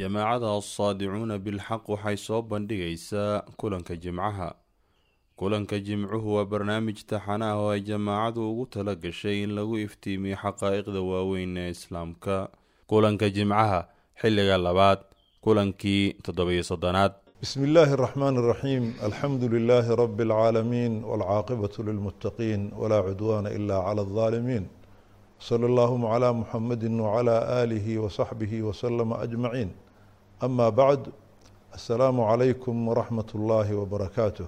jamaacada asaadicuuna bilxaq waxay soo bandhigaysaa kulanka jimcaha. Kulanka jimcuhu waa barnaamij taxanaah oo ay jamaacadu ugu tala gashay in lagu iftiimiyo xaqaa'iqda waaweyn ee islaamka. Kulanka jimcaha xilliga labaad kulankii toddobiyo soddonaad. Bismi illaahi araxmaan araxiim alxamdu lilaahi rabbi alcaalamiin walcaaqibatu lilmuttaqiin walaa cudwaana ilaa cala aldaalimiin sala allaahuma calaa muxamedin wacalaa aalihi wasaxbihi wasalama ajmaciin. أما بعد السلام عليكم ورحمة الله وبركاته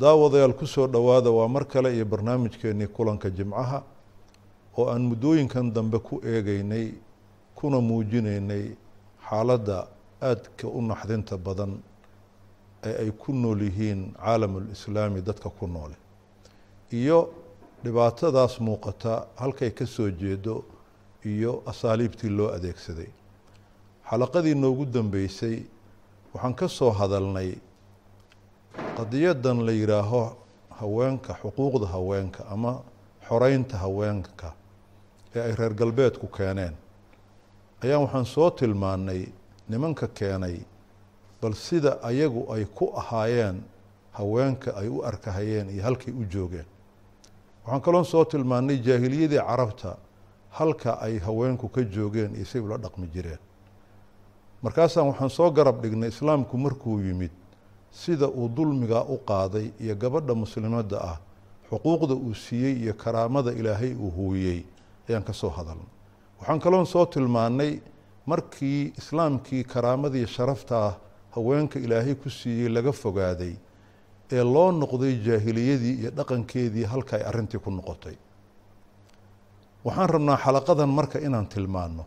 daawadayaal kusoo dhowaada waa mar kale iyo barnaamijkeenii kulanka jimcaha oo aan muddooyinkan dambe ku eegeynay kuna muujinaynay xaaladda aadka u naxdinta badan ee ay ku nool yihiin caalamulislaami dadka ku noole iyo dhibaatadaas muuqata halkay ka soo jeedo iyo asaaliibtii loo adeegsaday xalaqadii noogu dambeysay waxaan ka soo hadalnay qadiyadan la yidhaaho haweenka xuquuqda haweenka ama xoreynta haweenka ee ay reer galbeedku keeneen. Ayaan waxaan soo tilmaanay nimanka keenay bal sida ayagu ay ku ahaayeen haweenka ay u arkahayeen iyo halkay u joogeen. Waxaan kaloon soo tilmaanay jaahiliyadii carabta halka ay haweenku ka joogeen iyo say ula dhaqmi jireen markaasaan waxaan soo garab dhignay islaamku markuu yimid sida uu dulmigaa u qaaday iyo gabadha muslimadda ah xuquuqda uu siiyey iyo karaamada ilaahay uu huuyey ayaan ka soo hadalnay. Waxaan kaloon soo tilmaanay markii islaamkii karaamadii sharaftaa haweenka ilaahay ku siiyey laga fogaaday ee loo noqday jaahiliyadii iyo dhaqankeedii halka ay arrintii ku noqotay. Waxaan rabnaa xalaqadan marka inaan tilmaano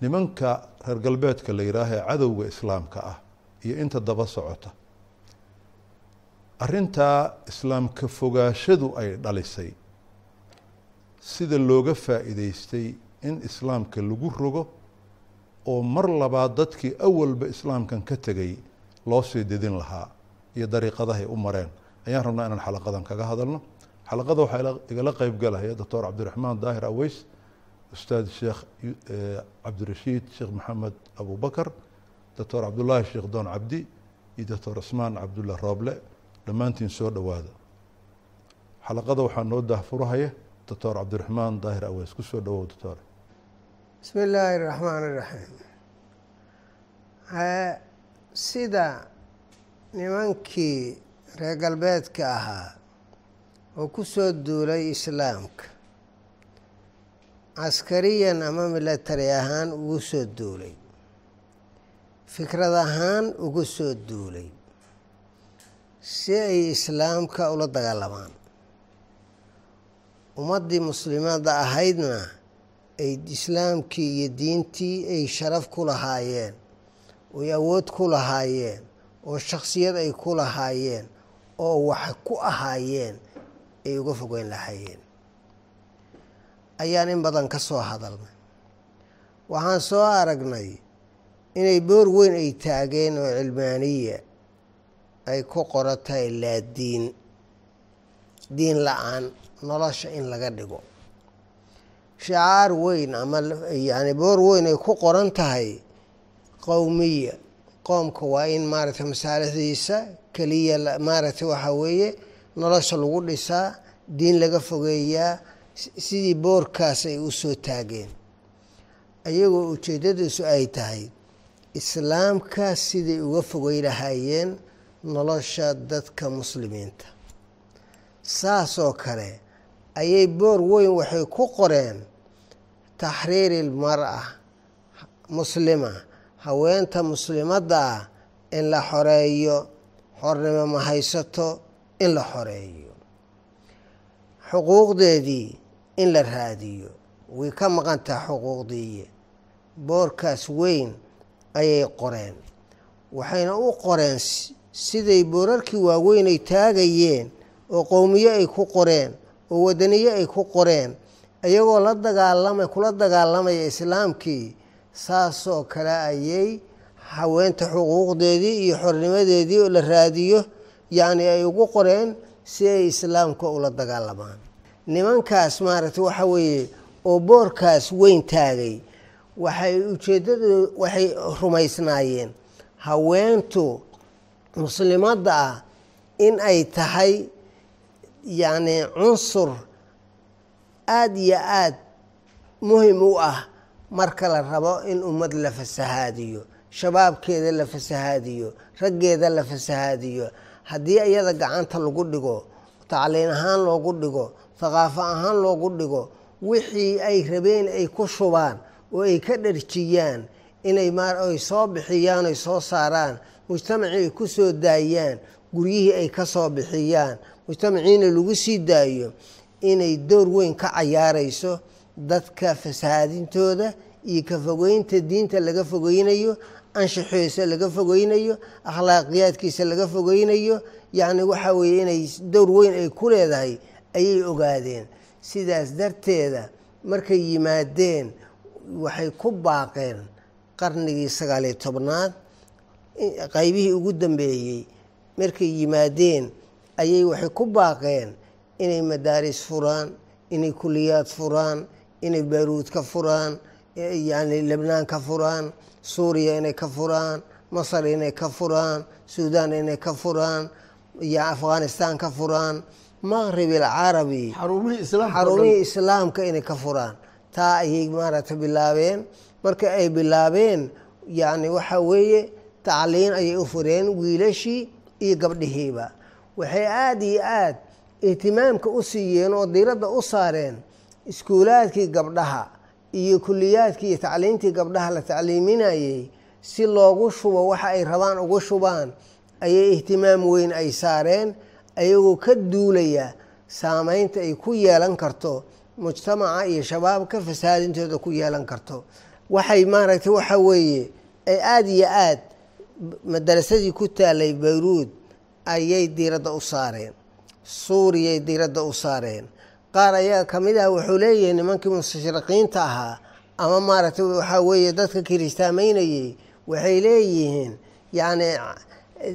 nimanka reer galbeedka la yidhaaha ee cadowga islaamka ah iyo inta daba socota. Arrintaa islaamka fogaashadu ay dhalisay sida looga faa'iideystay in islaamka lagu rogo oo mar labaad dadkii awalba islaamkan ka tegay loo sii didin lahaa iyo dariiqadahay u mareen. Ayaan rabnaa inaan xalaqadan kaga hadalno. Xalaqada waxaa igala qeyb galaya doctor cabdiraxmaan daahir aweys ustaad sheekh cabdirashiid sheekh maxamed abubakar doctor cabdullaahi sheekh doon cabdi iyo doctor cusmaan cabdulla rooble dhammaantiin soo dhowaada xalaqada waxaa noo daahfurahaya doctor cabdiraxmaan daahir aweys ku soo dhawow doctor bismi illaahi raxmaan iraxiim sida nimankii reer galbeedka ahaa oo ku soo duulay islaamka caskariyan ama milatari ahaan ugu soo duulay. Fikrad ahaan ugu soo duulay. Si ay islaamka ula dagaalamaan ummaddii muslimaadda ahaydna ay islaamkii iyo diintii ay sharaf ku lahaayeen oy awood ku lahaayeen oo shaksiyad ay ku lahaayeen oo wax ku ahaayeen ay uga fogeyn lahaayeen ayaan in badan ka soo hadalnay. Waxaan soo aragnay inay boor weyn ay taageen oo cilmaaniya ay ku qoran tahay laa diin diin la'aan nolosha in laga dhigo. Shicaar weyn ama yani boor weyn ay ku qoran tahay qowmiya qoomka waa in maaragtay masaalixdiisa keliya maaragtay waxaa weeye nolosha lagu dhisaa diin laga fogeeyaa sidii boorkaas ay u soo taageen. Ayagoo ujeeddadiisu ay tahay islaamka siday uga fogey lahaayeen nolosha dadka muslimiinta. Saasoo kale ayay boor weyn waxay ku qoreen taxriiri lmar-a muslima haweenta muslimadda ah in la xoreeyo xornimo ma haysato in la xoreeyo. Xuquuqdeedii in la raadiyo. Way ka maqan tahay xuquuqdiiye boorkaas weyn ayay qoreen. Waxayna u qoreen siday boorarkii waaweyn ay taagayeen oo qowmiye ay ku qoreen oo wadaniye ay ku qoreen iyagoo la dagaalama kula dagaalamaya islaamkii. Saasoo kale ayay haweenta xuquuqdeedii iyo xornimadeedii oo la raadiyo yacni ay ugu qoreen si ay islaamka ula dagaalamaan nimankaas maaragtay waxa weeye oo boorkaas weyn taagay waxay ujeeddadu waxay rumaysnaayeen. Haweentu muslimadda ah in ay tahay yacni cunsur aada iyo aada muhiim u ah marka la rabo in ummad la fasahaadiyo shabaabkeeda la fasahaadiyo raggeeda la fasahaadiyo. Haddii iyada gacanta lagu dhigo tacliin ahaan loogu dhigo thaqaafo ahaan loogu dhigo wixii ay rabeen ay ku shubaan oo ay ka dharjiyaan inay ay soo bixiyaan ay soo saaraan mujtamacii ay ku soo daayaan guryihii ay ka soo bixiyaan mujtamaciina lagu sii daayo inay door weyn ka cayaarayso dadka fasahaadintooda iyo ka fogeynta diinta laga fogeynayo anshaxoisa laga fogeynayo akhlaaqiyaadkiisa laga fogeynayo. Yacni waxa weeye inay dowr weyn ay ku leedahay ayay ogaadeen. Sidaas darteeda markay yimaadeen waxay ku baaqeen qarnigii sagaaliyo tobnaad qaybihii ugu dambeeyey markay yimaadeen ayay waxay ku baaqeen inay madaaris furaan inay kuliyaad furaan inay baaruud ka furaan yani lebnaan ka furaan suuriya inay ka furaan masar inay ka furaan suudaan inay ka furaan afghanistan ka furaan maqrib alcarabi. Xarumihii islaamka inay ka furaan. Taa ayay maaragtay bilaabeen. Marka ay bilaabeen yani waxa weeye tacliin ayay u fureen wiilashii iyo gabdhihiiba. Waxay aada iyo aada ihtimaamka u siiyeen oo diiradda u saareen iskuulaadkii gabdhaha iyo kuliyaadkii iyo tacliintii gabdhaha la tacliiminayey si loogu shubo waxa ay rabaan ugu shubaan ayay ihtimaam weyn ay saareen ayagoo ka duulaya saameynta ay ku yeelan karto mujtamaca iyo shabaabka fasaadintooda ku yeelan karto. Waxay maaragtay waxa weeye ay aada iyo aad madarasadii ku taalay bayruud ayay diiradda u saareen. Suuriyay diiradda u saareen. Qaar ayaa ka mid ah wuxuu leeyahay nimankii mustashriqiinta ahaa ama maaragtay waxaa weeye dadka kiristaameynayey waxay leeyihiin yacni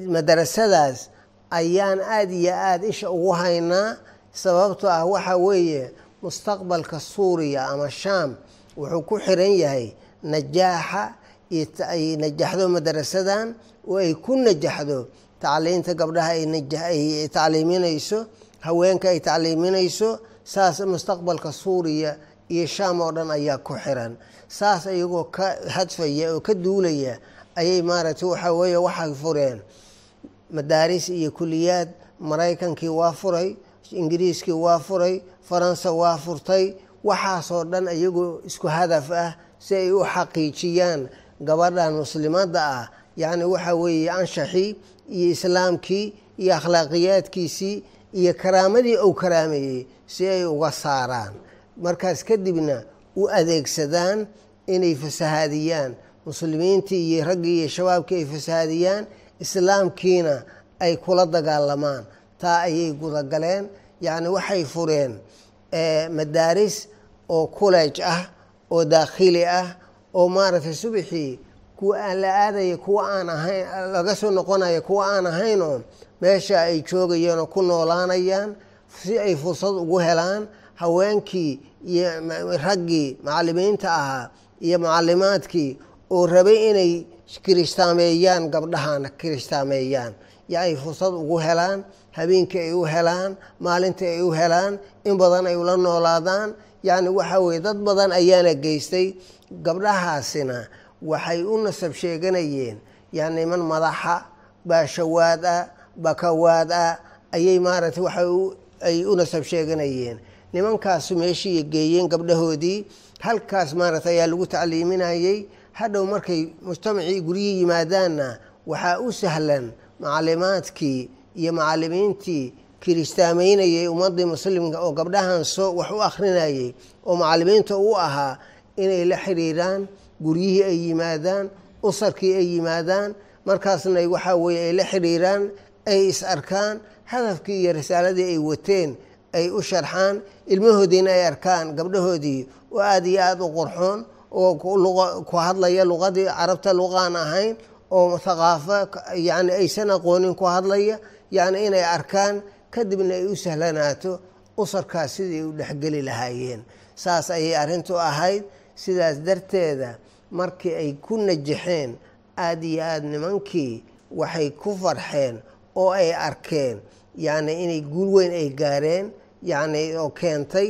madarasadaas ayaan aada iyo aada isha ugu haynaa sababto ah waxa weeye mustaqbalka suuriya ama shaam wuxuu ku xiran yahay najaaxa ay najaxdo madarasadan oo ay ku najaxdo tacliinta gabdhaha ay tacliiminayso haweenka ay tacliiminayso saas mustaqbalka suuriya iyo shaam oo dhan ayaa ku xiran. Saas iyagoo ka hadfaya oo ka duulaya ayay maaragtay waxaa weeye waxay fureen madaaris iyo kuliyaad maraykankii waa furay ingiriiskii waa furay faransa waa furtay waxaasoo dhan iyagoo isku hadaf ah si ay u xaqiijiyaan gabadhan muslimadda ah. Yacni waxa weeye anshaxii iyo islaamkii iyo akhlaaqiyaadkiisii iyo karaamadii uu karaameeyey si ay uga saaraan. Markaas kadibna u adeegsadaan inay fasahaadiyaan. Muslimiintii iyo raggii iyo shabaabkii ay fasahaadiyaan islaamkiina ay kula dagaalamaan. Taa ayay gudagaleen yacni waxay fureen madaaris oo kuleej ah oo daakhili ah oo maaragtay subixii kuwa aan la aadaya kuwa aan ahayn laga soo noqonaya kuwa aan ahayn oo meesha ay joogayeen oo ku noolaanayaan si ay fursad ugu helaan haweenkii iyo raggii macalimiinta ahaa iyo macalimaadkii oo rabay inay kiristaameeyaan gabdhahana kiristaameeyaan yo fursad ugu helaan habeenkii ay u helaan maalintii ay u helaan in badan ay ula noolaadaan. Yacni waxa weye dad badan ayaana geystay. Gabdhahaasina waxay u nasab sheeganayeen. Yani niman madaxa baashawaad ah bakawaad ah ayay maaragtay waxa ay u nasab sheeganayeen. Nimankaasu meeshii geeyeen gabdhahoodii halkaas maaragtay ayaa lagu tacliiminayey hadhow markay mujtamacii guryihii yimaadaanna waxaa u sahlan macalimaadkii iyo macalimiintii kiristaameynayay ummadii muslimka oo gabdhahan soo wax u akrinayay oo macalimiinta u ahaa inay la xiriiraan guryihii ay yimaadaan usarkii ay yimaadaan markaasna waxaa weye ay la xiriiraan ay is arkaan hadafkii iyo risaaladii ay wateen ay u sharxaan ilmahoodiina ay arkaan gabdhahoodii oo aada iyo aada u qurxoon oo ku hadlaya luqadii carabta luqaan ahayn oo thaqaafo yani aysan aqoonin ku hadlaya yani inay arkaan kadibna ay u sahlanaato usarkaas sidii u dhexgeli lahaayeen. Saas ayay arrintu ahayd. Sidaas darteeda markii ay ku najaxeen aada iyo aada nimankii waxay ku farxeen oo ay arkeen yacni inay guul weyn ay gaareen yacni oo keentay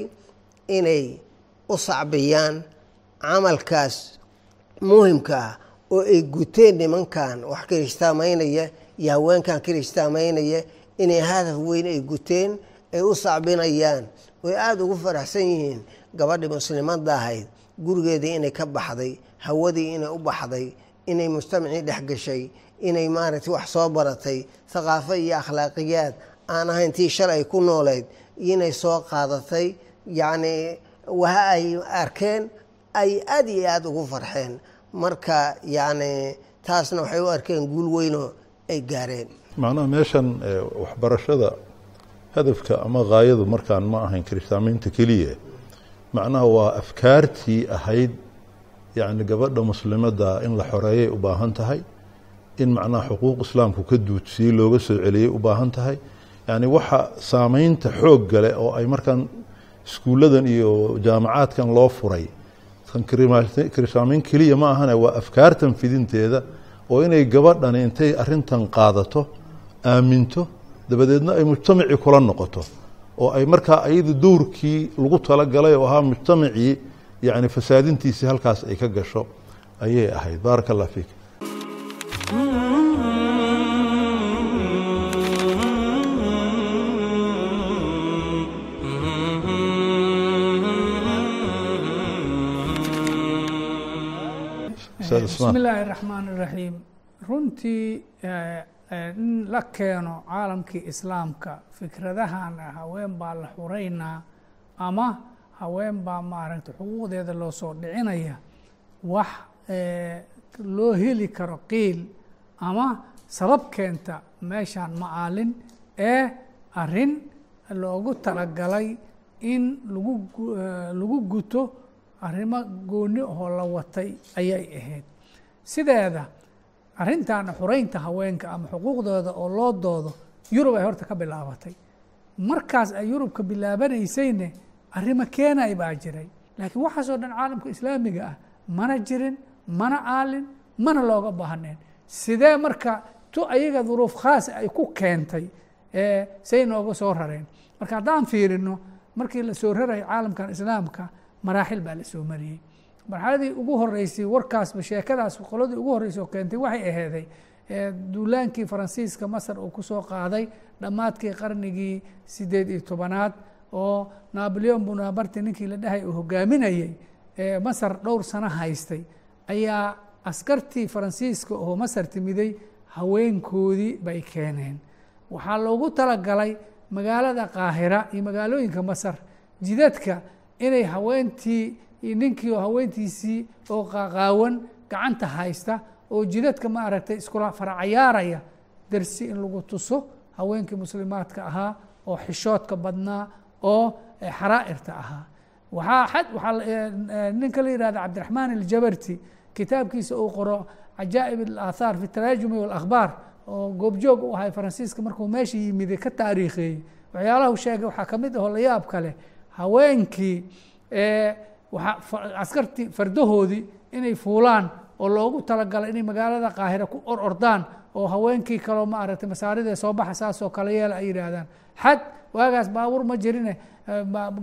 inay u sacbiyaan camalkaas muhimka ah oo ay guteen nimankan wax kirishtaamaynaya iyo haweenkan kirishtaamaynaya inay hadaf weyn ay guteen ay u sacbinayaan oy aada ugu faraxsan yihiin gabadhii muslimadda ahayd. Gurigeedii inay ka baxday hawadii inay u baxday inay mujtamacii dhex gashay inay maaragtay wax soo baratay thaqaafo iyo akhlaaqiyaad aan ahayn tii shalay ku nooleyd inay soo qaadatay yacni waha ay arkeen ay aada iyo aada ugu farxeen. Marka yacni taasna waxay u arkeen guul weynoo ay gaareen. Macnaha meeshan waxbarashada hadafka ama haayadu markaan ma ahayn kirishtaamaynta keliya macnaha waa afkaartii ahayd yacni gabadha muslimadda in la xoreeyay u baahan tahay in macnaha xuquuq islaamku ka duudsiyey looga soo celiyey u baahan tahay. Yacni waxa saameynta xoog gale oo ay markaan iskuulladan iyo jaamacaadkan loo furay kan kirishtaamayn keliya ma ahane waa afkaartan fidinteeda oo inay gabadhani intay arintan qaadato aaminto dabadeedna ay mujtamacii kula noqoto. oo ay markaa ayada dowrkii lagu talagalay oo ahaa mujtamacii yani fasaadintiisii halkaas ay ka gasho ayay ahayd. Baaraka allah fiik bismi illaahi raxmaan iraxiim runtii in la keeno caalamkii islaamka fikradahan haween baa la xureynaa ama haween baa maaragtay xuquuqdeeda loo soo dhicinaya wax loo heli karo qiil ama sabab keenta meeshaan macaalin ee arrin loogu talagalay in lagu lagu guto arrimo gooni oo la watay ayay ahayd. Sideeda arrintan xureynta haweenka ama xuquuqdooda oo loo doodo yurub ay horta ka bilaabatay. Markaas ay yurub ka bilaabanaysayne arrimo keenay baa jiray. Laakiin waxaasoo dhan caalamka islaamiga ah mana jirin mana aalin mana looga baahneen sidee marka tu ayaga duruuf khaasa ay ku keentay say nooga soo rareen. Marka haddaan fiirino markii la soo rarayo caalamkan islaamka maraaxil baa la soo mariyey. Marxaladii ugu horeysay warkaasba sheekadaas qoladii ugu horreysay oo keentay waxay aheeday duulaankii faransiiska masar uu ku soo qaaday dhammaadkii qarnigii sideed iyo tobanaad oo naboleon bonabarti ninkii la dhahay uu hogaaminayey masar dhowr sano haystay. Ayaa askartii faransiiska oo masar timiday haweenkoodii bay keeneen. Waxaa loogu talagalay magaalada qaahira iyo magaalooyinka masar jidadka inay haweentii ninkii haweentiisii oo qaqaawan gacanta haysta oo jidadka ma aragtay iskula faracayaaraya dersi in lagu tuso haweenkii muslimaadka ahaa oo xishoodka badnaa oo xaraa'irta ahaa. Xad waxaa ninka la yihahda cabdiraxmaan aljabarti kitaabkiisa uu qoro cajaa'ib alaathaar fi taraajumi walakhbaar oo goobjoog u ahay faransiiska markuu meesha yimide ka taariikheeyey. Waxyaalahu sheegay waxaa ka mid ahoo la yaab kale haweenkii askartii fardahoodii inay fuulaan oo loogu talagalay inay magaalada qaahira ku or ordaan oo haweenkii kaloo ma aragtay masaaridee soo baxa saasoo kale yeela ay yidhaahdaan xad waagaas baabuur ma jirine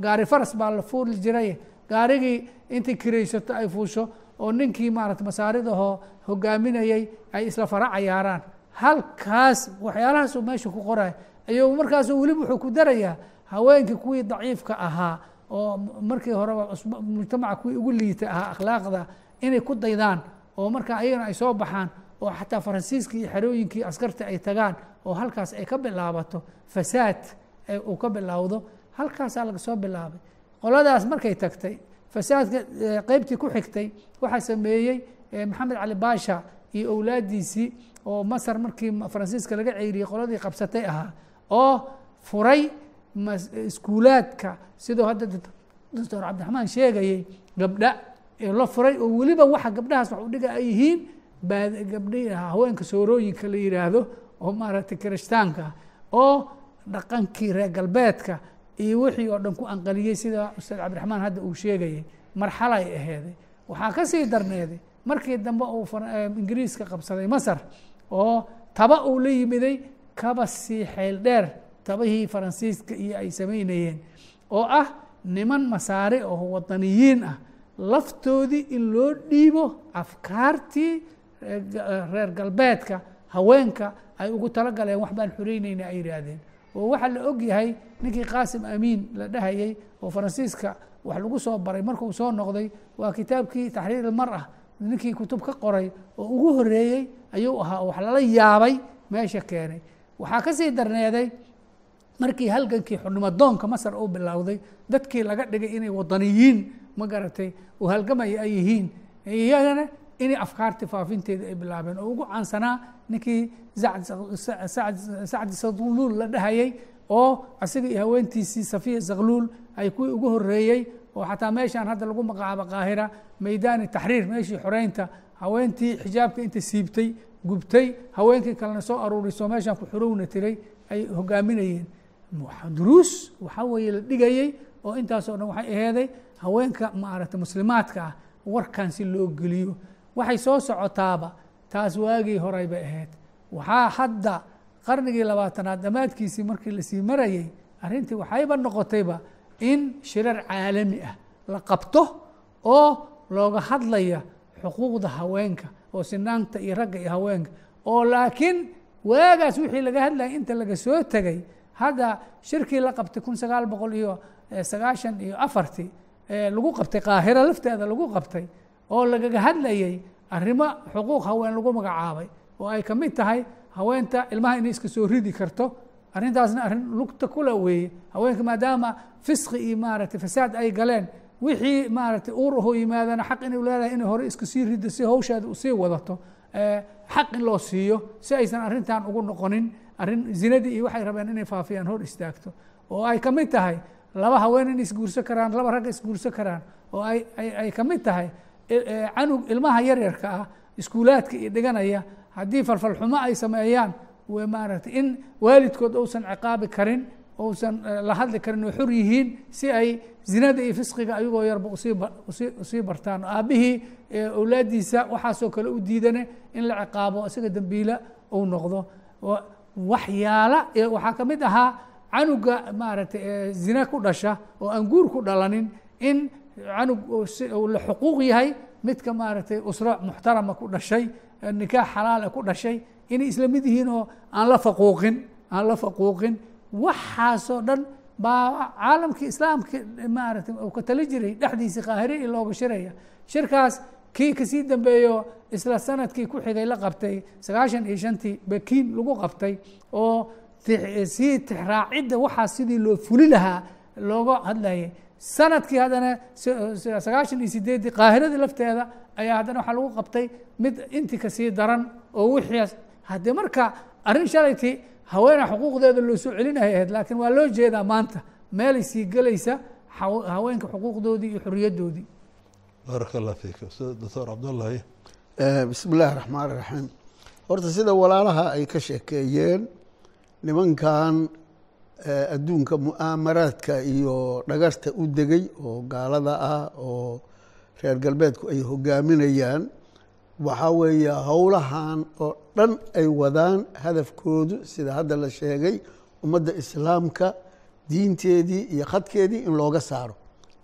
gaari faras baa la fuuli jiray. Gaarigii intay kiraysato ay fuusho oo ninkii maarata masaaridahoo hogaaminayay ay isla fara cayaaraan. Halkaas waxyaalahaasuu meesha ku qoray ayuu markaasu weliba wuxuu ku darayaa haweenkii kuwii daciifka ahaa oo markii horeba mujtamaca kuwii ugu liita ahaa akhlaaqda inay ku daydaan oo markaa ayagana ay soo baxaan oo xataa faransiiskii iyo xerooyinkii askarta ay tagaan oo halkaas ay ka bilaabato fasaad uu ka bilowdo halkaasaa laga soo bilaabay. Qoladaas markay tagtay fasaadka qeybtii ku xigtay waxaa sameeyey maxamed cali baasha iyo owlaadiisii oo masar markii faransiiska laga ceyriyey qoladii qabsatay ahaa oo furay iskuulaadka. Sidoo hadda doctor cabdiraxmaan sheegayey gabdha la furay oo weliba waxa gabdhahaas wax udhiga ay yihiin gabdhi haweenka soorooyinka la yihaahdo oo maaragtay kirishtaanka oo dhaqankii reer galbeedka iyo wixii oo dhan ku anqaliyey sida ustaad cabdiraxmaan hadda uu sheegayey marxalay aheeday waxaa ka sii darneeday markii dambe uu ingiriiska qabsaday masar oo taba uu la yimiday kaba sii xeel dheer tabahii faransiiska iyo ay samaynayeen oo ah niman masaari oo wadaniyiin ah. Laftoodii in loo dhiibo afkaartii reer galbeedka haweenka ay ugu talagaleen wax baan xoreyneyna ay yihaahdeen oo waxaa la og yahay ninkii qaasim amiin la dhahayey oo faransiiska wax lagu soo baray markuu soo noqday waa kitaabkii taxriir ilmar ah. Ninkii kutub ka qoray oo ugu horeeyey ayuu ahaa oo wax lala yaabay meesha keenay. Waxaa ka sii darneeday markii halgankii xurnimadoonka masar uu bilowday dadkii laga dhigay inay wadaniyiin ma garatay oo halgamaya ay yihiin. Iyagana inay afkaarti faafinteeda ay bilaabeen. Oo ugu caansanaa ninkii sacdi sakluul la dhahayey oo isaga haweentiisii safiya sakluul ay kuwii ugu horeeyey oo xataa meeshaan hadda lagu magacaabo qaahira meydaani taxriir meeshii xoreynta haweentii xijaabka inta siibtay gubtay haweenkii kalena soo aruuriso meeshaan ku xorowna tiray ay hogaaminayeen duruus waxaa weeye la dhigayey oo intaasoo dhan waxay aheeday haweenka maaragtay muslimaadka ah warkan si loo geliyo. Waxay soo socotaaba taas waagii horay bay ahayd. Waxaa hadda qarnigii labaatanaad dhammaadkiisii markii la sii marayey arrintii waxayba noqotayba in shirar caalami ah la qabto oo looga hadlaya xuquuqda haweenka oo sinaanta iyo ragga iyo haweenka. Oo laakiin waagaas wixii laga hadlaya inta laga soo tegay hadda shirkii la qabtay kun sagaal boqol iyo sagaashan iyo afartii lagu qabtay qaahiro lafteeda lagu qabtay oo lagaga hadlayay arrimo xuquuq haween lagu magacaabay oo ay ka mid tahay haweenta ilmaha inay iska soo ridi karto. Arrintaasna arrin lugta kula weeye. Haweenka maadaama fisqi iyo maaragtay fasaad ay galeen wixii maaragtay uur ahoo yimaadana xaq inay leedahay inay hore iska sii riddo si hawsheeda u sii wadato xaq in loo siiyo si aysan arrintan ugu noqonin arrin zinadii iyo waxay rabeen inay faafiyaan hor istaagto oo ay ka mid tahay laba haween in isguursan karaan laba ragga isguursan karaan oo ay ka mid tahay canug ilmaha yaryarka ah iskuulaadka iyo dhiganaya haddii falfalxumo ay sameeyaan maaragtay in waalidkood uusan ciqaabi karin uusan la hadli karin oo xor yihiin si ay zinada iyo fisqiga ayagoo yarba u sii bartaan. Aabbihii awlaaddiisa waxaasoo kale u diidane in la ciqaabo isaga dembiila uu noqdo waxyaala waxaa ka mid ahaa canuga maaragtay zina ku dhasha oo aan guur ku dhalanin in canug la xuquuq yahay midka maaragtay usro muxtarama ku dhashay nikaax xalaala ku dhashay inay isla mid yihiin oo aan la faquuqin aan la faquuqin. Waxaasoo dhan baa caalamkii islaamka maaragtay uu ka tali jiray dhexdiisii qaahire i looga shiraya. Shirkaas kii ka sii dambeeyo isla sannadkii ku xigay la qabtay sagaashan iyo shantii bakiin lagu qabtay oo sii tixraacidda waxaa sidii loo fuli lahaa looga hadlayay. Sanadkii haddana sagaashan iyo sideeddii qaahiradii lafteeda ayaa haddana waxaa lagu qabtay mid intii ka sii daran oo wixiias haddii marka arrin shalayti haweena xuquuqdeeda loo soo celinaya ahayd laakiin waa loo jeedaa maanta. Meelay sii gelaysa haweenka xuquuqdoodii iyo xoriyaddoodii baaraka allah fiik. Ustaad doctor cabdullahi bismi illaahi raxmaan raxiim horta sida walaalaha ay ka sheekeeyeen nimankan adduunka mu'aamaraadka iyo dhagarta u degay oo gaalada ah oo reer galbeedku ay hogaaminayaan waxaa weeye howlahan oo dhan ay wadaan hadafkoodu sida hadda la sheegay ummadda islaamka diinteedii iyo khadkeedii in looga saaro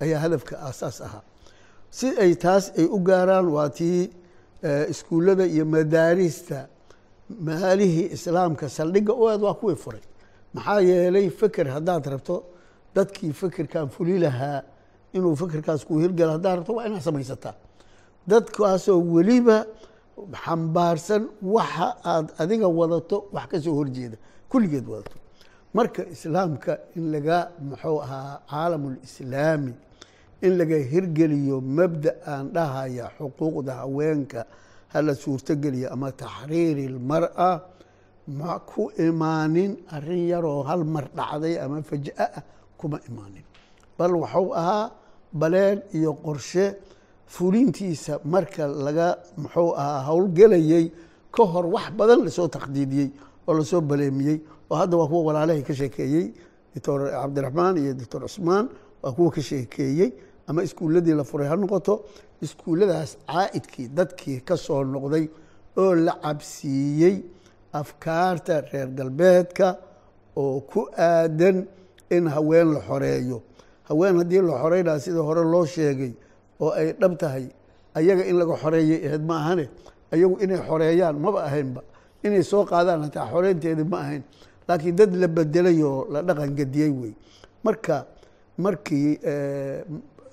ayaa hadafka aasaas ahaa si ay taas ay u gaaraan waa tii iskuullada iyo madaarista maalihii islaamka saldhigga u waa kuwii furay. Maxaa yeelay feker haddaad rabto dadkii fekerkan fuli lahaa inuu fekerkaas ku hirgalo haddaad rabto waa inaad samaysataa dadkaasoo weliba xambaarsan waxa aad adiga wadato wax ka soo horjeeda kulligeed wadato. Marka islaamka in laga muxuu ahaa caalamulislaami in laga hirgeliyo mabda aan dhahaya xuquuqda haweenka hala suurtogeliyo ama taxriiri lmara ma ku imaanin arrin yaroo hal mar dhacday ama faj'a ah kuma imaanin. Bal waxuu ahaa baleen iyo qorshe fulintiisa marka laga muxuu ahaa howlgelayey ka hor wax badan la soo taqdiidiyey oo la soo baleemiyey oo hadda waa kuwa walaalahay ka sheekeeyey doctor cabdiraxmaan iyo doctor cusmaan waa kuwa ka sheekeeyey ama iskuulladii la furay. Ha noqoto iskuulladaas caa'idkii dadkii ka soo noqday oo la cabsiiyey afkaarta reer galbeedka oo ku aadan in haween la xoreeyo. Haween haddii la xoreynaa sida hore loo sheegay oo ay dhab tahay ayaga in laga xoreeyay ahayd ma ahane? Ayagu inay xoreeyaan maba ahaynba. Inay soo qaadaan hataa xoreynteedi ma ahayn. Laakiin dad la bedelay oo la dhaqan gediyey wey. Marka markii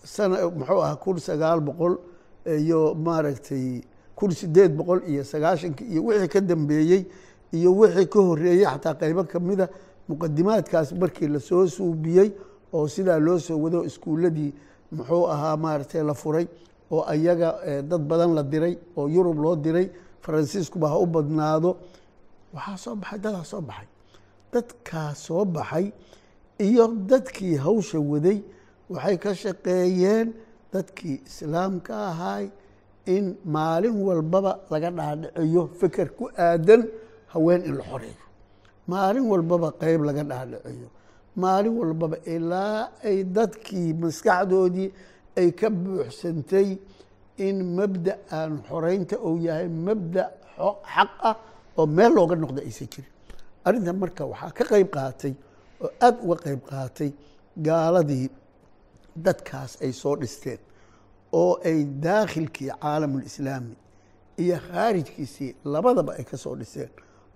sana muxuu ahaa kun sagaal boqol iyo maaragtay kun sideed boqol iyo sagaashanki iyo wixii ka dambeeyey iyo wixii ka horeeyey xataa qeybo kamida muqadimaadkaas markii la soo suubiyey oo sidaa loo soo wado iskuuladii muxuu ahaa maaragtay la furay oo ayaga dad badan la diray oo yurub loo diray faransiiskuba ha u badnaado. Waxaa soo baxay dadaa soo baxay. Dadkaa soo baxay iyo dadkii hawsha waday waxay ka shaqeeyeen dadkii islaamka ahaay in maalin walbaba laga dhaadhiciyo fikir ku aadan haween in la xoreeyo. Maalin walbaba qeyb laga dhaadhiciyo. Maalin walbaba ilaa ay dadkii maskaxdoodii ay ka buuxsantay in mabda aan xoreynta uu yahay mabda xaq ah oo meel looga noqdo aysan jirin. Arrintan marka waxaa ka qeyb qaatay oo aada uga qeyb qaatay gaaladii dadkaas ay soo dhisteen oo ay daakhilkii caalamulislaami iyo khaarijkiisii labadaba ay ka soo dhiseen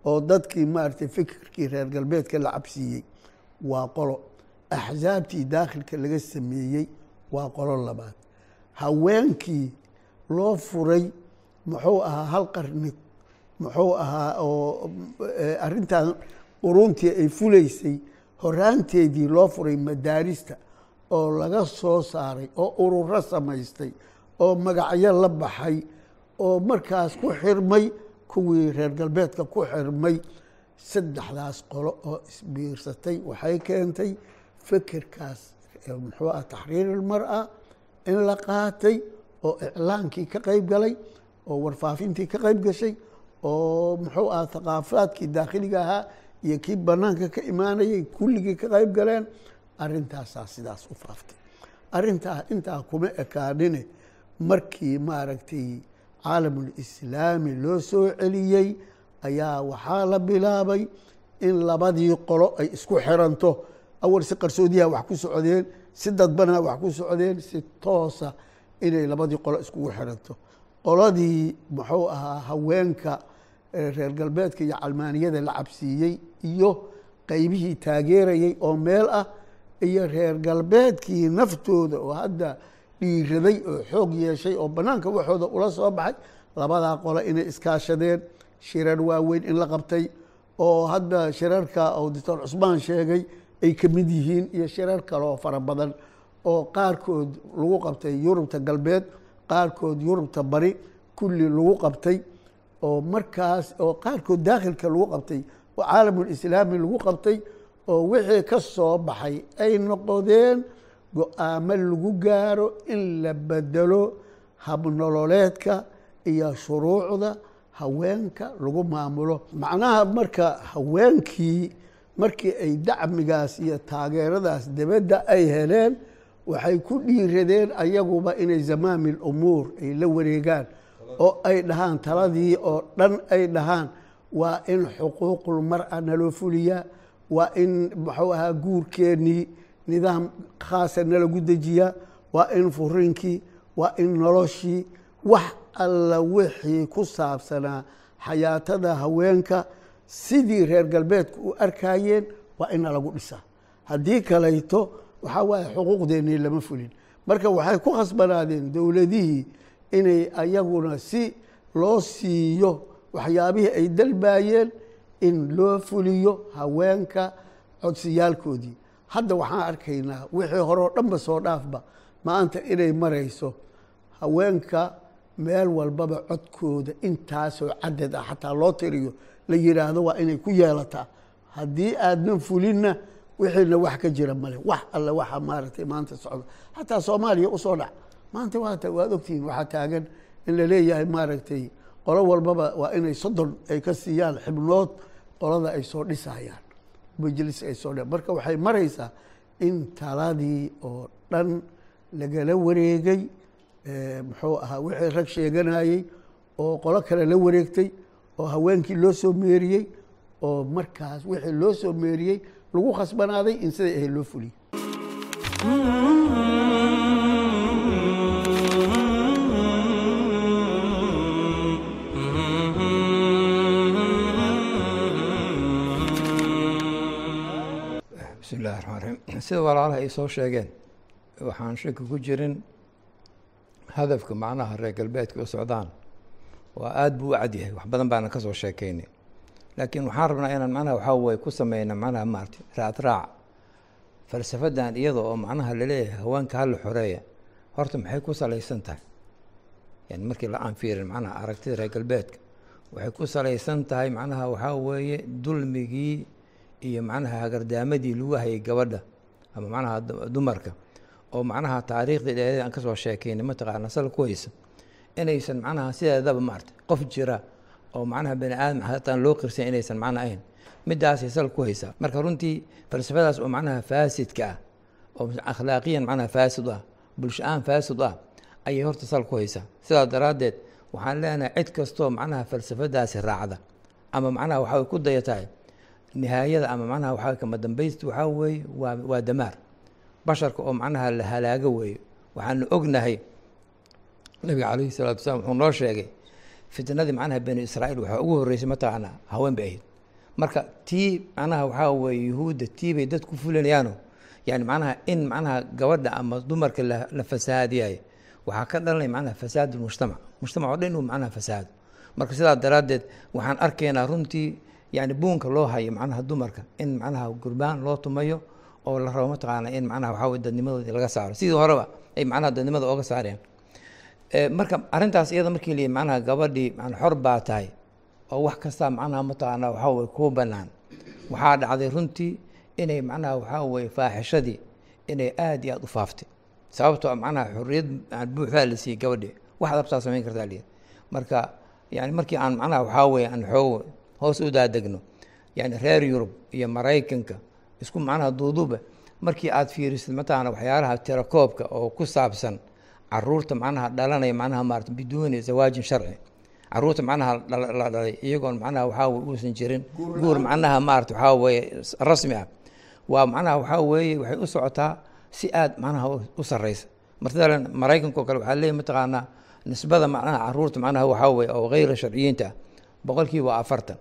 oo dadkii maaragtay fikirkii reer galbeedka la cabsiiyey waa qolo. Axsaabtii daakhilka laga sameeyey waa qolo labaad. Haweenkii loo furay muxuu ahaa hal qarni muxuu ahaa oo arrintan quruntii ay fulaysay horaanteedii loo furay madaarista oo laga soo saaray oo ururo samaystay oo magacyo la baxay oo markaas ku xirmay kuwii reer galbeedka ku xirmay saddexdaas qolo oo isbiirsatay. Waxay keentay fikirkaas muxuu ah taxriir ilmar-a in la qaatay oo iclaankii ka qeyb galay oo warfaafintii ka qeyb gashay oo muxuu ah thaqaafaadkii daakhiliga ahaa iyo kii banaanka ka imaanayay kulligii ka qeyb galeen arrintaasaa sidaas u faaftay. Arrintaa intaa kuma ekaanine markii maaragtay caalamulislaami loo soo celiyey ayaa waxaa la bilaabay in labadii qolo ay isku xiranto. Awal si qarsoodiyaha wax ku socdeen si dadbanaa wax ku socdeen si toosa inay labadii qolo iskugu xiranto. Qoladii muxuu ahaa haweenka reer galbeedka iyo calmaaniyada la cabsiiyey iyo qeybihii taageerayay oo meel ah iyo reer galbeedkii naftooda oo hadda dhiiraday oo xoog yeeshay oo banaanka waxooda ula soo baxay labadaa qole inay iskaashadeen. Shirar waaweyn in la qabtay oo hadda shirarka oo doctor cusmaan sheegay ay ka mid yihiin iyo shirar kaleoo fara badan oo qaarkood lagu qabtay yurubta galbeed qaarkood yurubta bari kulli lagu qabtay oo markaas oo qaarkood daakhilka lagu qabtay oo caalamulislaami lagu qabtay oo wixii ka soo baxay ay noqodeen go'aamo lagu gaaro in la bedelo habnololeedka iyo shuruucda haweenka lagu maamulo. Macnaha marka haweenkii markii ay dacmigaas iyo taageeradaas dibadda ay heleen waxay ku dhiiradeen ayaguba inay zamaamil umuur ay la wareegaan oo ay dhahaan taladii oo dhan ay dhahaan waa in xuquuqul mar-a naloo fuliyaa waa in muxuu ahaa guurkeennii nidaam khaasa nalagu dejiyaa. Waa in furinkii waa in noloshii wax alla wixii ku saabsanaa xayaatada haweenka. Sidii reer galbeedku u arkayeen waa ina lagu dhisaa. Haddii kalayto waxaa waaye xuquuqdeennii lama fulin. Marka waxay ku khasbanaadeen dowladihii inay ayaguna si loo siiyo waxyaabihii ay dalbaayeen in loo fuliyo haweenka codsiyaalkoodii. Hadda waxaan arkaynaa wixii hore oo dhanba soo dhaafba maanta inay marayso haweenka meel walbaba codkooda intaasoo cadad ah xataa loo tiriyo la yidhaahdo waa inay ku yeelataa. Haddii aadnan fulinna wixiina wax ka jira male wax alle waxa maaragtay maanta socda. Xataa soomaaliya u soo dhac. Maanta waad ogtihiin waxaa taagan in la leeyahay maaragtay qolo walbaba waa inay soddon ay ka siiyaan xibnood qolada ay soo dhisayaan majlis ay soo dh marka waxay maraysaa in taladii oo dhan lagala wareegay muxuu ahaa wixii rag sheeganayey oo qolo kale la wareegtay oo haweenkii loo soo meeriyey oo markaas wixii loo soo meeriyey lagu khasbanaaday in siday ahayd loo fuliyo bismi illahi raxmaan raxiim sida walaalaha ay soo sheegeen waxaan shaki ku jirin hadafka macnaha reer galbeedka u socdaan. Waa aada buu u cadyahay wax badan baana ka soo sheekeynay laakiin waxaan rabnaa inaan macnaha waxaa weye ku sameyna macnaha maarata raad raac. Falsafadan iyada oo macnaha la leeyahay haweenka hala xoreeya horta maxay ku salaysan tahay? Yani markii la aan fiirin macnaha aragtida reer galbeedka waxay ku salaysan tahay macnaha waxaa weeye dulmigii iyo macnaha hagardaamadii lagu hayay gabadha ama macnaha dumarka oo macnaha taariikhdii dheereed aan ka soo sheekeynay mataqaana sal ku haysa inaysan macnaha sideedaba maarta qof jira oo macnaha bani aadam hataan loo qirsan inaysan macna ahayn midaasay sal ku haysaa marka runtii falsafadaas oo macnaha faasidka ah oo akhlaaqiyan macnaha faasid ah bulsho aan faasid ah ayay horta sal ku haysaa sidaas daraaddeed waxaan leenahay cid kastoo macnaha falsafadaasi raacda ama macnaha waxaa ku dayatahay nihaayada ama macnaha waxaa kama dambaysta waxaa weeye waa waa damaar. Basharka oo macnaha la halaago weeye waxaanu ognahay nabiga calayhi salaatu wasalaam wuxuu noo sheegay fitnadii macnaha bani israa'iil waxaa ugu horreysay mataqaanaa haween bay ahayd. Marka tii macnaha waxaa weeye yuhuudda tii bay dad ku fulinayaano. Yani macnaha in macnaha gabadha ama dumarka la fasahaadiyayo waxaa ka dhalanaya macnaha fasaad mujtamac mujtamac oo dhan inuu macnaha fasaado. Marka sidaa daraaddeed waxaan arkaynaa runtii yani buunka loo hayo macnaha dumarka in macnaha gurbaan loo tumayo oo la rabo mataqaana in macnaha waxaa weye dadnimadoodii laga saaro. Sidii horeba ay macnaha dadnimada ooga saareen. Marka arrintaas iyada markii la macnaha gabadhii xor baa tahay oo wax kastaa macnaha mataqaana waxaa weye kuu banaan waxaa dhacday runtii inay macnaha waxaa weye faaxishadii inay aada iyo aada u faaftay. Sababtoo macnaha xorriyad buuxdaa la siiyey gabadhii. Wax dabtaa samayn kartaa liya marka yani markii aan macnaha waxaa weye aan xoog hoos u daadegno. Yani reer yurub iyo maraykanka isku macnaha duuduuba markii aada fiirisid mataqaana waxyaalaha tirakoobka oo ku saabsan carruurta macnaha dhalanaya macnaha maarata biduuni zawaajin sharci. Caruurta macnaha la dhalay iyagoon macnaha waxaa weye uusan jirin. Guur macnaha maarata waxaa weye rasmi ah. Waa macnaha waxaa weeye waxay u socotaa si aada macnaha u sareysa martadalan maraykanka oo kale waxaa leeyahy mataqaanaa nisbada macnaha carruurta macnaha waxaa weye oo hayra sharciyiinta ah. Afartan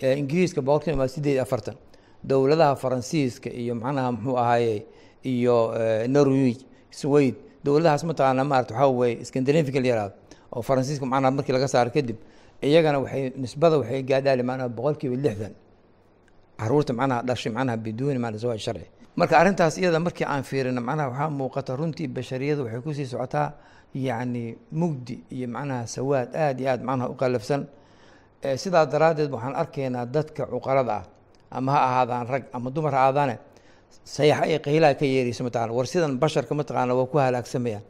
ingiriiska boqolkiiba waa sideed afartan dowladaha faransiiska iyo macnaha muxuu ahaaye iyo norweg swed dowladahaas mataqaana maarata waxaa weye scandinavica la yaraado oo faransiiska macnaha markii laga saaro kadib iyagana waxay nisbada waxay gaadhaali macnaha boqolkiiba lixdan. Caruurta macnaha dhashay macnaha biduuni macna zawaaj sharci. Marka arrintaas iyada markii aan fiirino macnaha waxaa muuqata runtii bashariyada waxay ku sii socotaa yacni mugdi iyo macnaha sawaad aada iyo aad macnaha u qalafsan sidaa daraaddeed waxaan arkaynaa dadka cuqalada ah ama ha ahaadaan rag ama dumar ha aadaane sayaxa iyo qaylaha ka yeerayso mataqana war sidan basharka mataqaana waa ku halaagsamayaan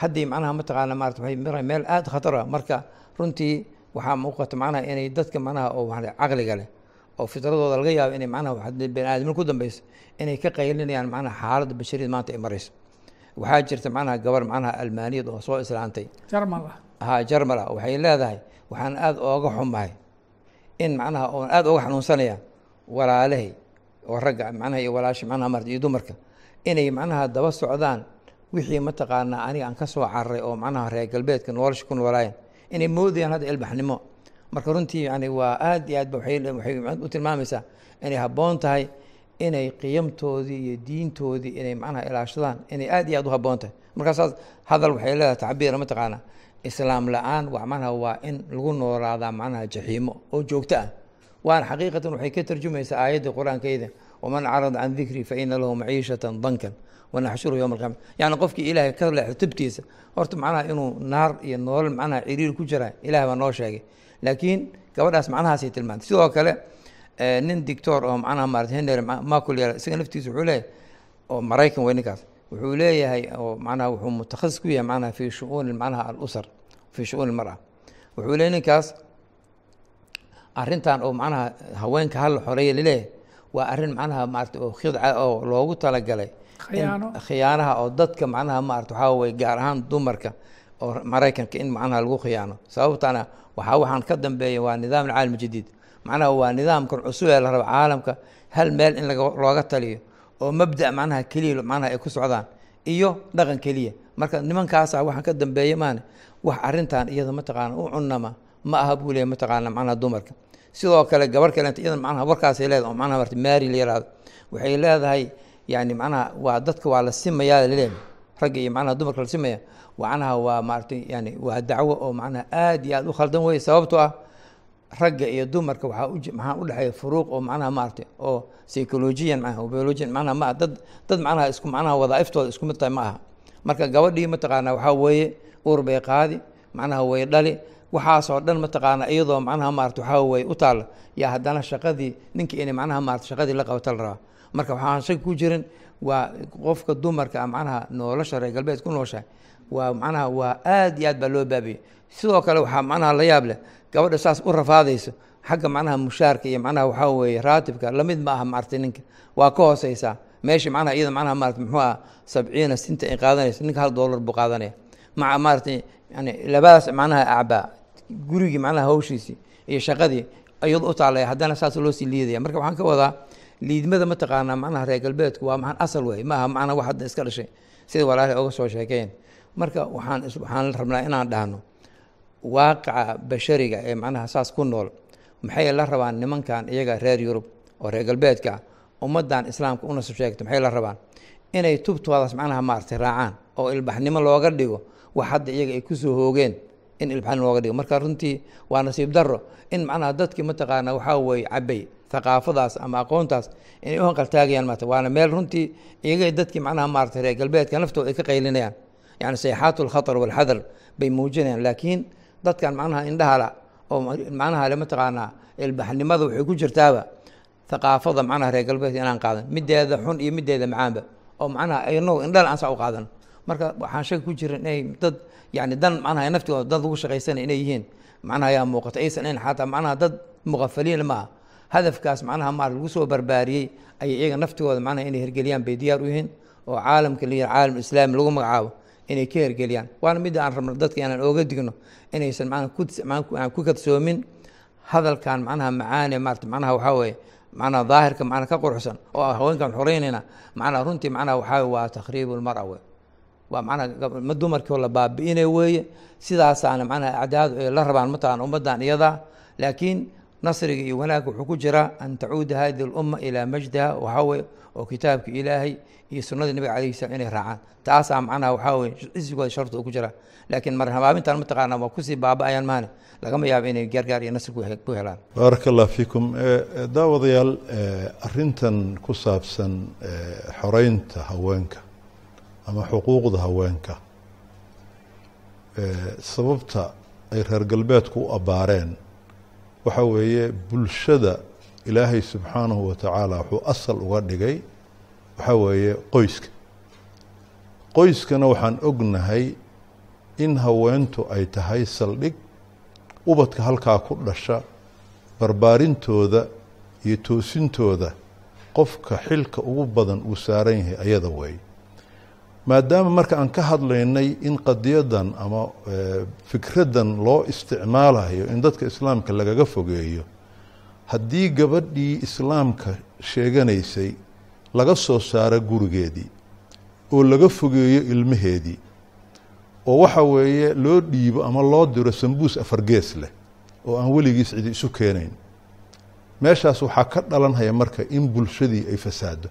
haddii macnaha mataqaana maarata waxay maraya meel aada khatar ah. Marka runtii waxaa muuqata macnaha inay dadka macnaha oo caqliga leh oo fitradooda laga yaabo inay macnaha bani aadamnimo ku dambeyso inay ka qaylinayaan macnaha xaaladda bashariyad maanta ay marayso. Waxaa jirta macnaha gabar macnaha almaaniyad oo soo islaantay jarmal ah ha jarmal ah waxay leedahay waxaan aada ooga xumahay in macnaha oon aada ooga xanuunsanaya walaalahay oo ragga macnaha iyo walaasha macnaha marta iyo dumarka inay macnaha daba socdaan wixii mataqaanaa aniga aan ka soo cararay oo macnaha reer galbeedka nolosha ku noolaayeen inay moodayaan hadda ilbaxnimo. Marka runtii yani waa aada iyo aadba waxay u tilmaamaysaa inay habboon tahay inay qiyamtoodii iyo diintoodii inay macnaha ilaashadaan inay aada iyo aad u habboon tahay. Markaasaas hadal waxay leedahay tacbiira mataqaana islaam la'aan macnaha waa in lagu noolaadaa macnaha jaxiimo oo joogto ah. Waana xaqiiqatan waxay ka tarjumaysaa aayaddii qur'aankeyda waman carada can dikrii fa ina lahu maciishatan dankan wanaxshuru yowma alqiyama yacni qofkii ilaahay ka leexdo tibtiisa horta macnaha inuu naar iyo noolal macnaha ciriir ku jira ilaah baa noo sheegay. Laakiin gabadhaas macnahaasay tilmaantay. Sidoo kale nin dictor oo macnaha maarata henry macul yara isaga naftiisa wuxuu leeyahay oo maraykan wey ninkaas wuxuu leeyahay oo macnaha wuxuu mutakhasis ku yahay macnaha fi shu-uuni macnaha alusar fi shu-uuni almara wuxuu leeyahy ninkaas arrintan oo macnaha haweenka hal xoreeya la leeyahay waa arrin macnaha maarata oo khidca oo loogu talagalay khiyaanaha oo dadka macnaha maarata waxaa weye gaar ahaan dumarka oo maraykanka in macnaha lagu khiyaano. Sababtana waxaa waxaan ka dambeeya waa nidaam alcaalam jadiid. Macnaha waa nidaamkan cusub ee la rabo caalamka hal meel in looga taliyo oo mabda macnaha keliya macnaha ay ku socdaan iyo dhaqan keliya. Marka nimankaasa waxaan ka dambeeya maane wax arrintan iyada mataqaana u cunama ma aha buu leeyahy mataqaana macnaha dumarka. Sidoo kale gabar kalenta iyada macnaha warkaasay leedahay oo macnaha marta maari la yihahdo waxay leedahay yani macnaha waa dadka waa la simayaa la leeyahay ragga iyo macnaha dumarka la simaya macnaha waa maaragtay yani waa dacwo oo macnaha aad iyo aad u khaldan weye sababtoo ah ragga iyo dumarka ji- maxaa u dhexeeya furuuq oo macnaha maaragtay oo psychologiyan macnaha oo biologiyan macnaha ma dad dad macnaha isku macnaha wadaa'iftooda isku mid tahay ma aha. Marka gabadhii mataqaana waxaa weeye uur bay qaadi macnaha way dhali waxaasoo dhan mataqaana iyadoo macnaha maarata waxaa weeye u taalla yaa haddana shaqadii ninkii inay macnaha maarata shaqadii la qabata la rabaa. Marka waxaan shaki ku jirin waa qofka dumarka ah macnaha nolosha reer galbeed ku nooshahay waa macnaha waa aad iyo aad baa loo baabiyey sidoo kale waxaa macnaha la yaab leh gabadha saas u rafaadayso xagga macnaha mushaarka iyo macnaha waxaa weeye raatibka la mid ma aha maaragtay ninka. Waa ka hooseysaa meesha macnaha iyada macnaha maarata muxuu ah sabciina sinta ay qaadanayso ninka hal doolar buu qaadanaya. Maca maaragtay yani labadaas macnaha acbaa gurigii macnaha hawshiisii iyo shaqadii iyado u taalaya haddana saas loo sii liidaya. Marka waxaan ka wadaa liidmada mataqaanaa macnaha reer galbeedku waa maxan asal wey maaha macnaha wax hadda iska dhashay. Sida walaalahay oga soo sheekeen marka waxaan is- waxaan rabnaa inaan dhahno waaqica bashariga ee macnaha saas ku nool. Maxay la rabaan nimankan iyaga reer yurub oo reer galbeedka ah ummadan islaamka una soo sheegto maxay la rabaan? Inay tubtoodaas macnaha maaragtay raacaan oo ilbaxnimo looga dhigo wax hadda iyaga ay ku soo hoogeen in ilbaxnimo looga dhigo. Marka runtii waa nasiib darro in macnaha dadkii mataqaana waxaa weeye cabay thaqaafadaas ama aqoontaas inay u hanqaltaagayaan maarata waana meel runtii iyaga dadkii macnaha maaragtay reer galbeedka naftooda ay ka qaylinayaan yani sayxaatu alkhatar walxadar bay muujinayaan laakiin dadkan macnaha indhahala oo macnaha le mataqaanaa ilbaxnimada waxay ku jirtaaba thaqaafada macnaha reer galbeedka inaan qaadan mideeda xun iyo mideeda macaanba oo macnaha aynagu indhala aan saa u qaadan. Marka waxaan shaki ku jirin inay dad yani dan macnaha naftigooda dad lagu shaqaysanay inay yihiin macnaha ayaa muuqata aysan in xataa macnaha dad muqafaliin ma aha. Hadafkaas macnaha maar lagu soo barbaariyey ayay iyaga naftigooda macnaha inay hergeliyaan bay diyaar u yihiin oo caalamka la yidhaha caalam islaami lagu magacaabo inay ka hergeliyaan. Waana midda aan rabno dadka inaan ooga digno inaysan macnaha ku kadsoomin hadalkan macnaha macaane maarata macnaha waxaa weeye macnaha daahirka macnaha ka quruxsan oo ah haweenkan xoreynayna macnaha runtii macnaha waxaa waa takhriibu lmara wey waa macnaha ma dumarkii oo la baabi'inay weeye sidaasaana macnaha acdaadu ay la rabaan mataqana ummaddan iyadaa laakiin nasriga iyo wanaagga wuxuu ku jiraa an tacuuda hadihi lumma ilaa majdiha waxaa weye oo kitaabka ilaahay iyo sunnadii nabiga calayhi salam inay raacaan. Taasaa macnaha waxaa isigooda sharta uu ku jiraa. Laakiin mar mataqaana waa ku sii baaba'ayaan maane lagama yaabo inay gargaar iyo nasri ku he- ku helaan. Baaraka fiikum. Eh, eh, daawadayaal eh, arintan ku saabsan xoreynta haweenka ama xuquuqda haweenka sababta ay reer galbeedku u abbaareen waxa weeye bulshada ilaahay subxaanahu wa tacaala wuxuu asal uga dhigay waxa weeye qoyska. Qoyskana waxaan ognahay in haweentu ay tahay saldhig ubadka halkaa ku dhasha barbaarintooda iyo toosintooda qofka xilka ugu badan uu saaran yahay ayada wey maadaama marka aan ka hadlaynay in qadiyadan ama eh, fikraddan loo isticmaalayo in dadka islaamka lagaga fogeeyo haddii gabadhii islaamka sheeganaysay laga soo saaro gurigeedii oo laga fogeeyo ilmaheedii oo waxa weeye loo dhiibo ama loo diro sambuus afargees leh oo aan weligiis cidi isu keenayn meeshaas waxaa ka dhalanhaya marka in bulshadii ay fasaado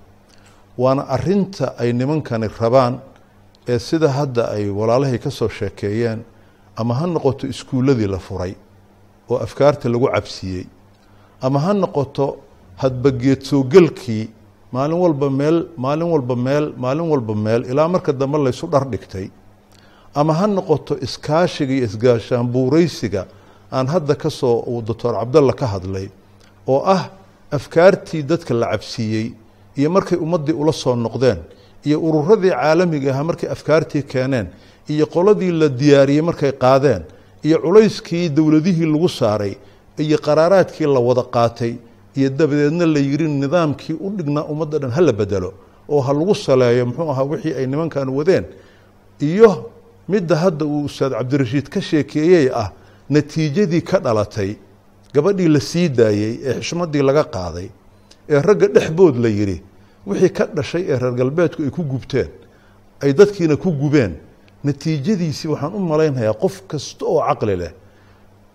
waana arinta ay nimankani rabaan ee sida hadda ay walaalahay ka soo sheekeeyeen ama ha noqoto iskuulladii la furay oo afkaarta lagu cabsiyey ama ha noqoto hadbageed soo gelkii maalin walba meel maalin walba meel maalin walba meel ilaa marka dambe laysu dhar dhigtay ama ha noqoto iskaashiga iyo isgaashaanbuureysiga aan hadda ka soo doctor cabdalla ka hadlay oo ah afkaartii dadka la cabsiiyey iyo markay ummaddii ula soo noqdeen iyo ururadii caalamiga ahaa markay afkaartii keeneen iyo qoladii la diyaariyey markay qaadeen iyo culayskii dowladihii lagu saaray iyo qaraaraadkii la wada qaatay iyo dabadeedna la yiri nidaamkii u dhignaa ummadda dhan hala bedelo oo ha lagu saleeyo muxuu ahaa wixii ay nimankan wadeen iyo midda hadda uu ustaad cabdirashiid ka sheekeeyey ah natiijadii ka dhalatay gabadhii la sii daayey ee xishmadii laga qaaday ee ragga dhexbood la yidhi wixii ka dhashay ee reer galbeedku ay ku gubteen ay dadkiina ku gubeen natiijadiisii waxaan u malaynhayaa qof kasta oo caqli leh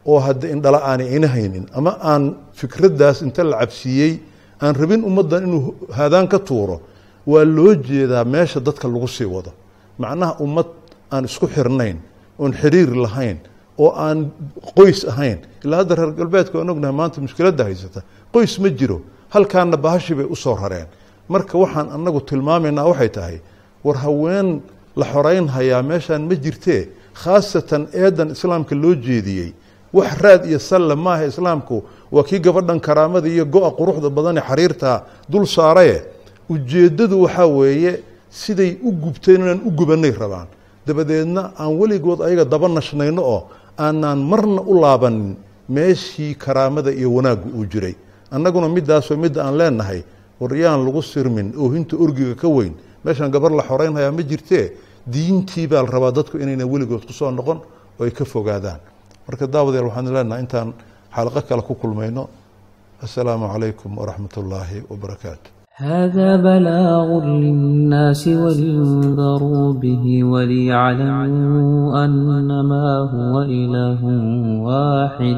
oo hadda indhala aanay ina haynin ama aan fikraddaas inta la cabsiiyey aan rabin ummaddan inuu haadaan ka tuuro waa loo jeedaa meesha dadka lagu sii wado. Macnaha ummad aan isku xirnayn oon xiriir lahayn oo aan qoys ahayn ilaa hadda reer galbeedka aan ognahay maanta mushkiladda haysata qoys ma jiro halkaana bahashi bay u soo rareen. Marka waxaan annagu tilmaamaynaa waxay tahay war haween la xoreyn hayaa meeshaan ma jirtee khaasatan eedan islaamka loo jeediyey. Wax raad iyo salle maaha islaamku. Waa kii gabadhan karaamada iyo go-a quruxda badane xariirta dul saaraye. Ujeeddadu waxaa weeye siday u gubteen inaan u gubanay rabaan. Dabadeedna aan weligood ayaga daba nashnayno oo aanaan marna u laabanin meeshii karaamada iyo wanaaggu uu jiray annaguna midaasoo midda aan leenahay war yaan lagu sirmin oohinta orgiga ka weyn meeshaan gabar la xoreynhayaa ma jirtee diintii baa la rabaa dadku inayna weligood kusoo noqon oo ay ka fogaadaan marka daawadeel waxaan leenahay intaan xalaqo kale ku kulmayno assalaamu calaykum waraxmat ullaahi wabarakaatu هذا بلاغ للناس ولينذروا به وليعلموا أنما هو إله واحد